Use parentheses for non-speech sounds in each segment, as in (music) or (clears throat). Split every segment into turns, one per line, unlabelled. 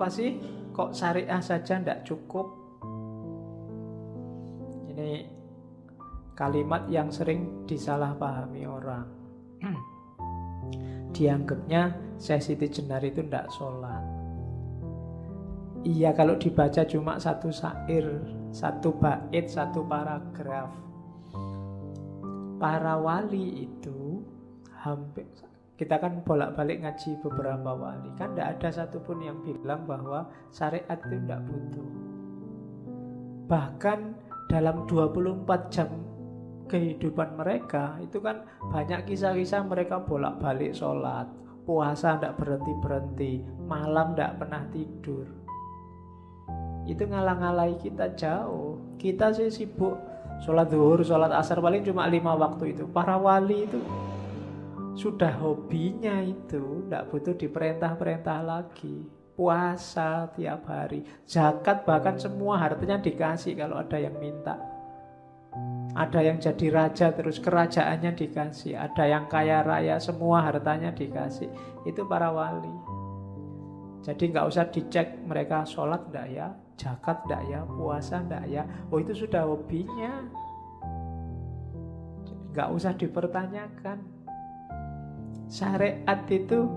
Kenapa sih kok syariah saja tidak cukup? Ini kalimat yang sering disalahpahami orang. (clears throat) Dianggapnya Syekh Siti Jenar itu tidak sholat. Iya kalau dibaca cuma satu syair, satu bait, satu paragraf. Para wali itu hampir kita kan bolak-balik ngaji beberapa wali. Kan tidak ada satupun yang bilang bahwa syariat itu tidak butuh. Bahkan dalam 24 jam kehidupan mereka itu kan banyak kisah-kisah mereka bolak-balik sholat puasa tidak berhenti-berhenti malam tidak pernah tidur. Itu ngalang-ngalai kita jauh. Kita sih sibuk sholat zuhur, sholat asar paling cuma lima waktu itu. Para wali itu sudah hobinya itu tidak butuh diperintah-perintah lagi. Puasa tiap hari zakat bahkan semua hartanya dikasih kalau ada yang minta. Ada yang jadi raja terus kerajaannya dikasih ada yang kaya raya semua hartanya dikasih. Itu para wali. Jadi nggak usah dicek mereka sholat enggak ya zakat enggak ya puasa enggak ya. Oh itu sudah hobinya. Nggak usah dipertanyakan syariat itu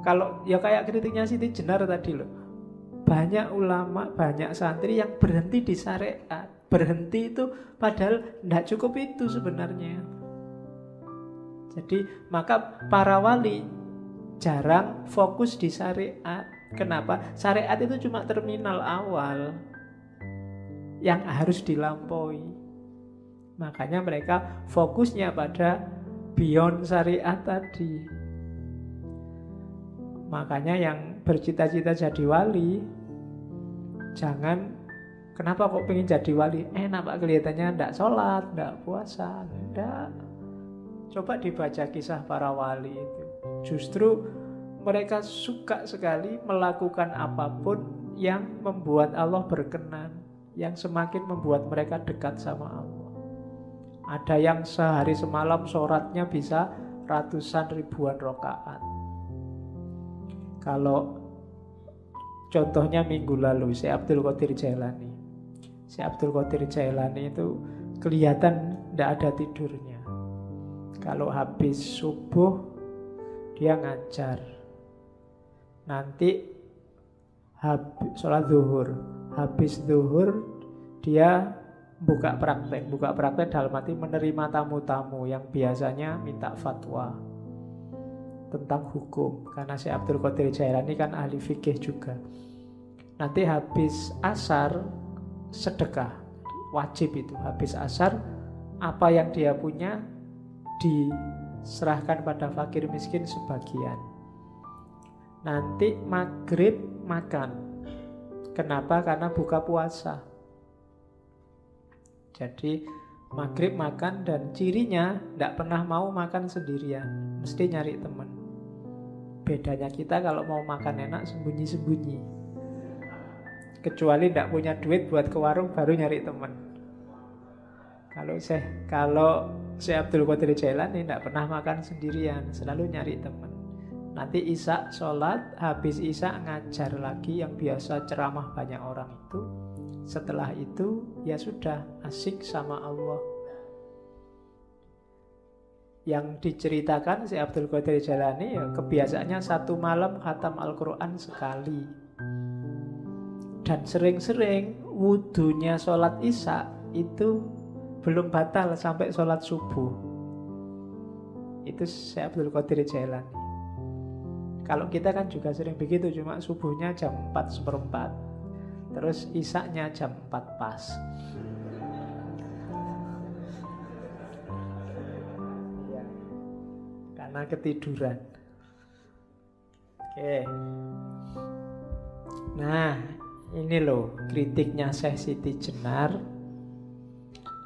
kalau ya kayak kritiknya Siti Jenar tadi loh. Banyak ulama, banyak santri yang berhenti di syariat. Berhenti itu padahal tidak cukup itu sebenarnya. Jadi maka para wali jarang fokus di syariat. Kenapa? syariat itu cuma terminal awal yang harus dilampaui. Makanya mereka fokusnya pada beyond syariat tadi Makanya yang bercita-cita jadi wali Jangan Kenapa kok pengen jadi wali? Enak pak kelihatannya ndak sholat, ndak puasa Ndak. Coba dibaca kisah para wali itu. Justru mereka suka sekali melakukan apa pun yang membuat Allah berkenan Yang semakin membuat mereka dekat sama Allah. Ada yang sehari semalam sholatnya bisa ratusan ribuan rokaat kalau contohnya minggu lalu si Abdul Qadir Jailani. Si Abdul Qadir Jailani itu kelihatan tidak ada tidurnya. Kalau habis subuh dia ngajar. Nanti habis sholat zuhur. Habis zuhur dia buka praktek. Buka praktek dalam arti menerima tamu-tamu yang biasanya minta fatwa tentang hukum karena si Abdul Qadir Jailani kan ahli fikih juga. Nanti habis asar sedekah wajib itu habis asar apa yang dia punya diserahkan pada fakir miskin sebagian. Nanti maghrib makan. Kenapa? Karena buka puasa. Jadi maghrib makan dan cirinya tidak pernah mau makan sendirian, mesti nyari teman. Bedanya kita kalau mau makan enak sembunyi-sembunyi. Kecuali tidak punya duit buat ke warung baru nyari teman. Kalau saya kalau saya Abdul Qadir Jailani tidak pernah makan sendirian, selalu nyari teman. Nanti Isa sholat, habis Isa ngajar lagi yang biasa ceramah banyak orang itu. Setelah itu ya sudah asik sama Allah yang diceritakan si Abdul Qadir Jalani ya kebiasaannya satu malam khatam Al-Quran sekali. Dan sering-sering wudhunya sholat isya itu belum batal sampai sholat subuh. Itu si Abdul Qadir Jalani. Kalau kita kan juga sering begitu cuma subuhnya jam 4 seperempat terus isaknya jam 4 pas karena ketiduran. Oke. Nah, ini loh kritiknya Syekh Siti Jenar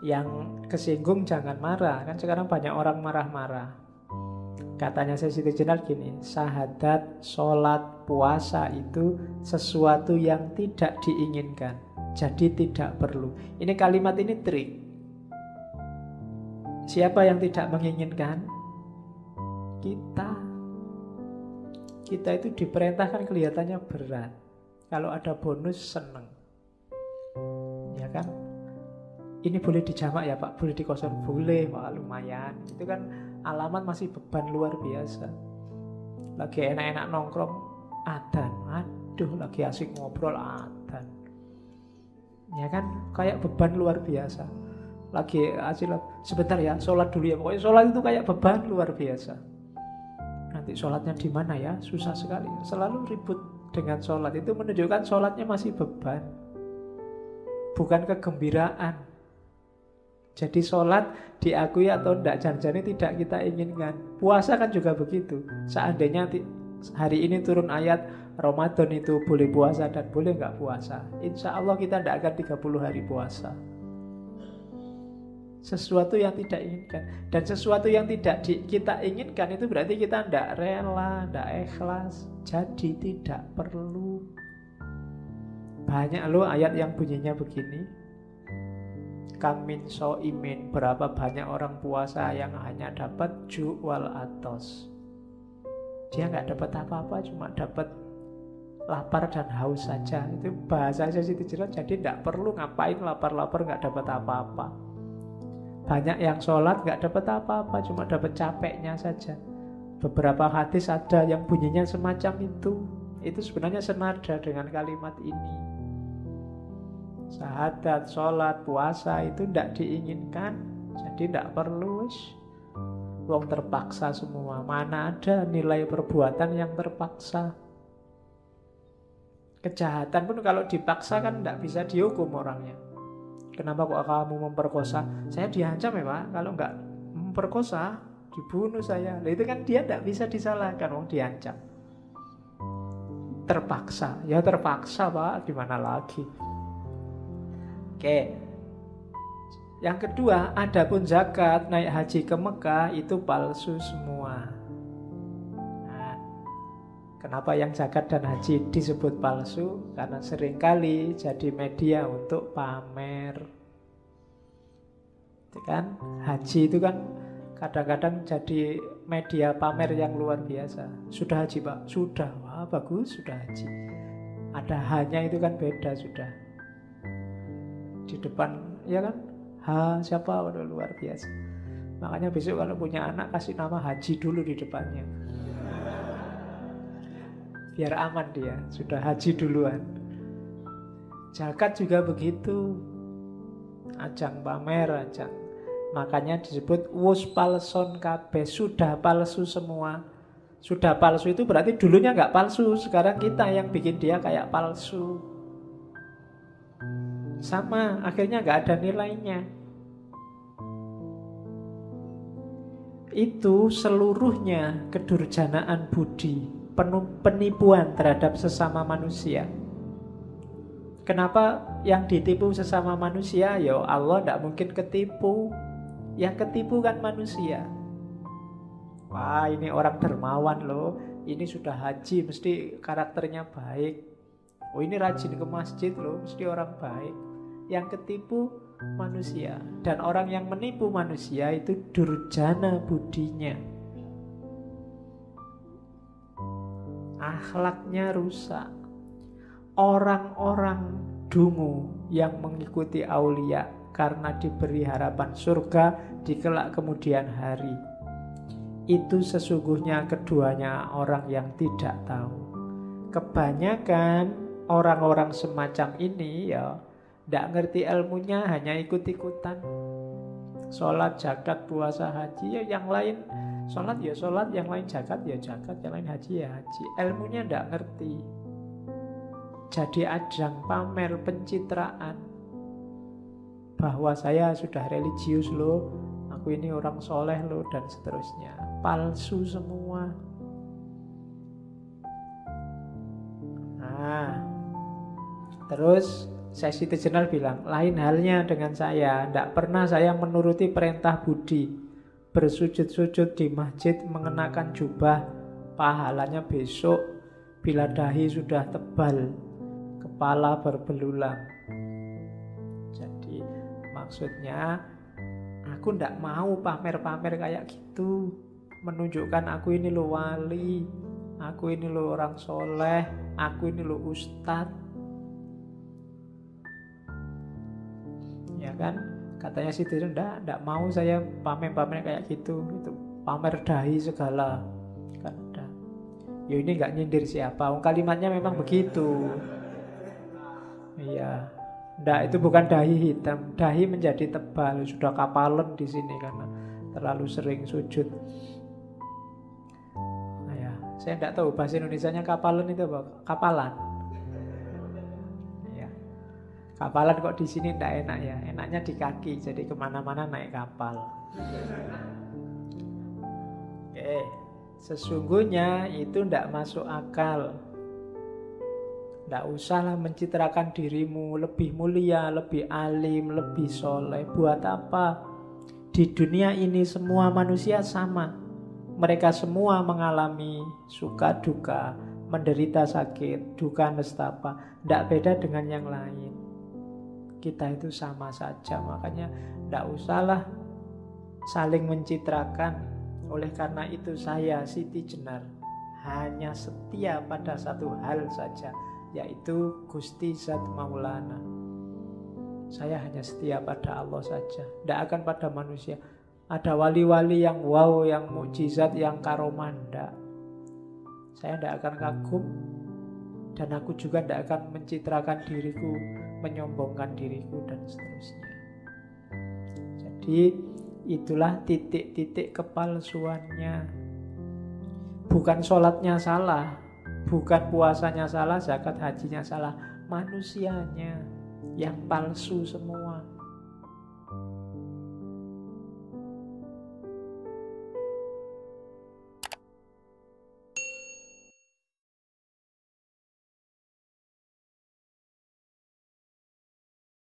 yang kesinggung jangan marah. Kan sekarang banyak orang marah-marah. Katanya Syekh Siti Jenar gini, sahadat, sholat, puasa itu sesuatu yang tidak diinginkan. Jadi tidak perlu. Ini kalimat ini trik. Siapa yang tidak menginginkan? Kita kita itu diperintahkan kelihatannya berat Kalau ada bonus seneng. Ya kan? Ini boleh dijamak ya Pak, boleh dikosong, boleh, wah lumayan. Itu kan alamat masih beban luar biasa. Lagi enak-enak nongkrong, adan, aduh lagi asik ngobrol, adan. Ya kan, kayak beban luar biasa. Lagi asik, sebentar ya, sholat dulu ya. Pokoknya sholat itu kayak beban luar biasa nanti sholatnya di mana ya? Susah sekali. Selalu ribut dengan sholat. Itu menunjukkan sholatnya masih beban. Bukan kegembiraan. Jadi sholat diakui atau tidak jangan tidak kita inginkan. Puasa kan juga begitu. Seandainya hari ini turun ayat Ramadan itu boleh puasa dan boleh nggak puasa. Insya Allah kita tidak akan 30 hari puasa sesuatu yang tidak inginkan. Dan sesuatu yang tidak di, kita inginkan itu berarti kita tidak rela, tidak ikhlas. Jadi tidak perlu. Banyak loh ayat yang bunyinya begini. Kamin so imin berapa banyak orang puasa yang hanya dapat jual atos. Dia nggak dapat apa-apa cuma dapat lapar dan haus saja. Itu bahasa jelas jadi tidak perlu ngapain lapar-lapar nggak dapat apa-apa banyak yang sholat nggak dapat apa-apa, cuma dapat capeknya saja. Beberapa hadis ada yang bunyinya semacam itu. Itu sebenarnya senada dengan kalimat ini. Sahadat, sholat, puasa itu tidak diinginkan, jadi tidak perlu. Wong terpaksa semua. Mana ada nilai perbuatan yang terpaksa? Kejahatan pun kalau dipaksa kan tidak bisa dihukum orangnya. Kenapa kok kamu memperkosa? Saya diancam ya pak, kalau nggak memperkosa dibunuh saya. Nah, itu kan dia tidak bisa disalahkan, wong diancam. Terpaksa, ya terpaksa pak, gimana lagi? Oke, yang kedua, ada pun zakat naik haji ke Mekah itu palsu semua. Kenapa yang zakat dan haji disebut palsu? Karena sering kali jadi media untuk pamer. Itu kan haji itu kan kadang-kadang jadi media pamer yang luar biasa. Sudah haji pak? Sudah. Wah bagus sudah haji. Ada hanya itu kan beda sudah. Di depan ya kan? Ha siapa? Waduh luar biasa. Makanya besok kalau punya anak kasih nama haji dulu di depannya biar aman dia sudah haji duluan. Zakat juga begitu. Ajang pamer ajang. Makanya disebut wus palson kabe sudah palsu semua. Sudah palsu itu berarti dulunya nggak palsu sekarang kita yang bikin dia kayak palsu. Sama akhirnya nggak ada nilainya. Itu seluruhnya kedurjanaan budi penipuan terhadap sesama manusia. Kenapa yang ditipu sesama manusia? Ya Allah tidak mungkin ketipu. Yang ketipu kan manusia. Wah ini orang dermawan loh. Ini sudah haji mesti karakternya baik. Oh ini rajin ke masjid loh mesti orang baik. Yang ketipu manusia. Dan orang yang menipu manusia itu durjana budinya. Akhlaknya rusak. Orang-orang dungu yang mengikuti aulia karena diberi harapan surga di kelak kemudian hari. Itu sesungguhnya keduanya orang yang tidak tahu. Kebanyakan orang-orang semacam ini ya tidak ngerti ilmunya hanya ikut-ikutan. Sholat, jagat, puasa, haji ya yang lain Sholat ya sholat, yang lain jakat ya jakat, yang lain haji ya haji. Ilmunya tidak ngerti. Jadi ajang pamer pencitraan bahwa saya sudah religius loh, aku ini orang soleh loh dan seterusnya. Palsu semua. Nah, terus sesi Jenal bilang, lain halnya dengan saya, tidak pernah saya menuruti perintah Budi bersujud-sujud di masjid mengenakan jubah, pahalanya besok bila dahi sudah tebal, kepala berbelulang. Jadi maksudnya aku ndak mau pamer-pamer kayak gitu, menunjukkan aku ini lo wali, aku ini lo orang soleh, aku ini lo ustad Ya kan? Katanya si Diri enggak enggak mau saya pamer-pamer kayak gitu itu pamer dahi segala. Kan enggak ya ini enggak nyindir siapa. Kalimatnya memang begitu. Iya. Enggak itu bukan dahi hitam. Dahi menjadi tebal. Sudah kapalan di sini karena terlalu sering sujud. Nah, ya. Saya enggak tahu bahasa Indonesia-nya kapalan itu apa? Kapalan Kapalan kok di sini tidak enak ya, enaknya di kaki, jadi ke mana-mana naik kapal. Oke, sesungguhnya itu tidak masuk akal. Tidak usahlah mencitrakan dirimu lebih mulia, lebih alim, lebih soleh. Buat apa? Di dunia ini semua manusia sama. Mereka semua mengalami suka duka, menderita sakit, duka nestapa. Tidak beda dengan yang lain kita itu sama saja. Makanya tidak usahlah saling mencitrakan. Oleh karena itu saya Siti Jenar hanya setia pada satu hal saja yaitu Gusti Zat Maulana. Saya hanya setia pada Allah saja. Tidak akan pada manusia. Ada wali-wali yang wow yang mukjizat yang karomanda saya tidak akan kagum. Dan aku juga tidak akan mencitrakan diriku menyombongkan diriku dan seterusnya. Jadi itulah titik-titik kepalsuannya. Bukan sholatnya salah, bukan puasanya salah, zakat hajinya salah, manusianya yang palsu semua.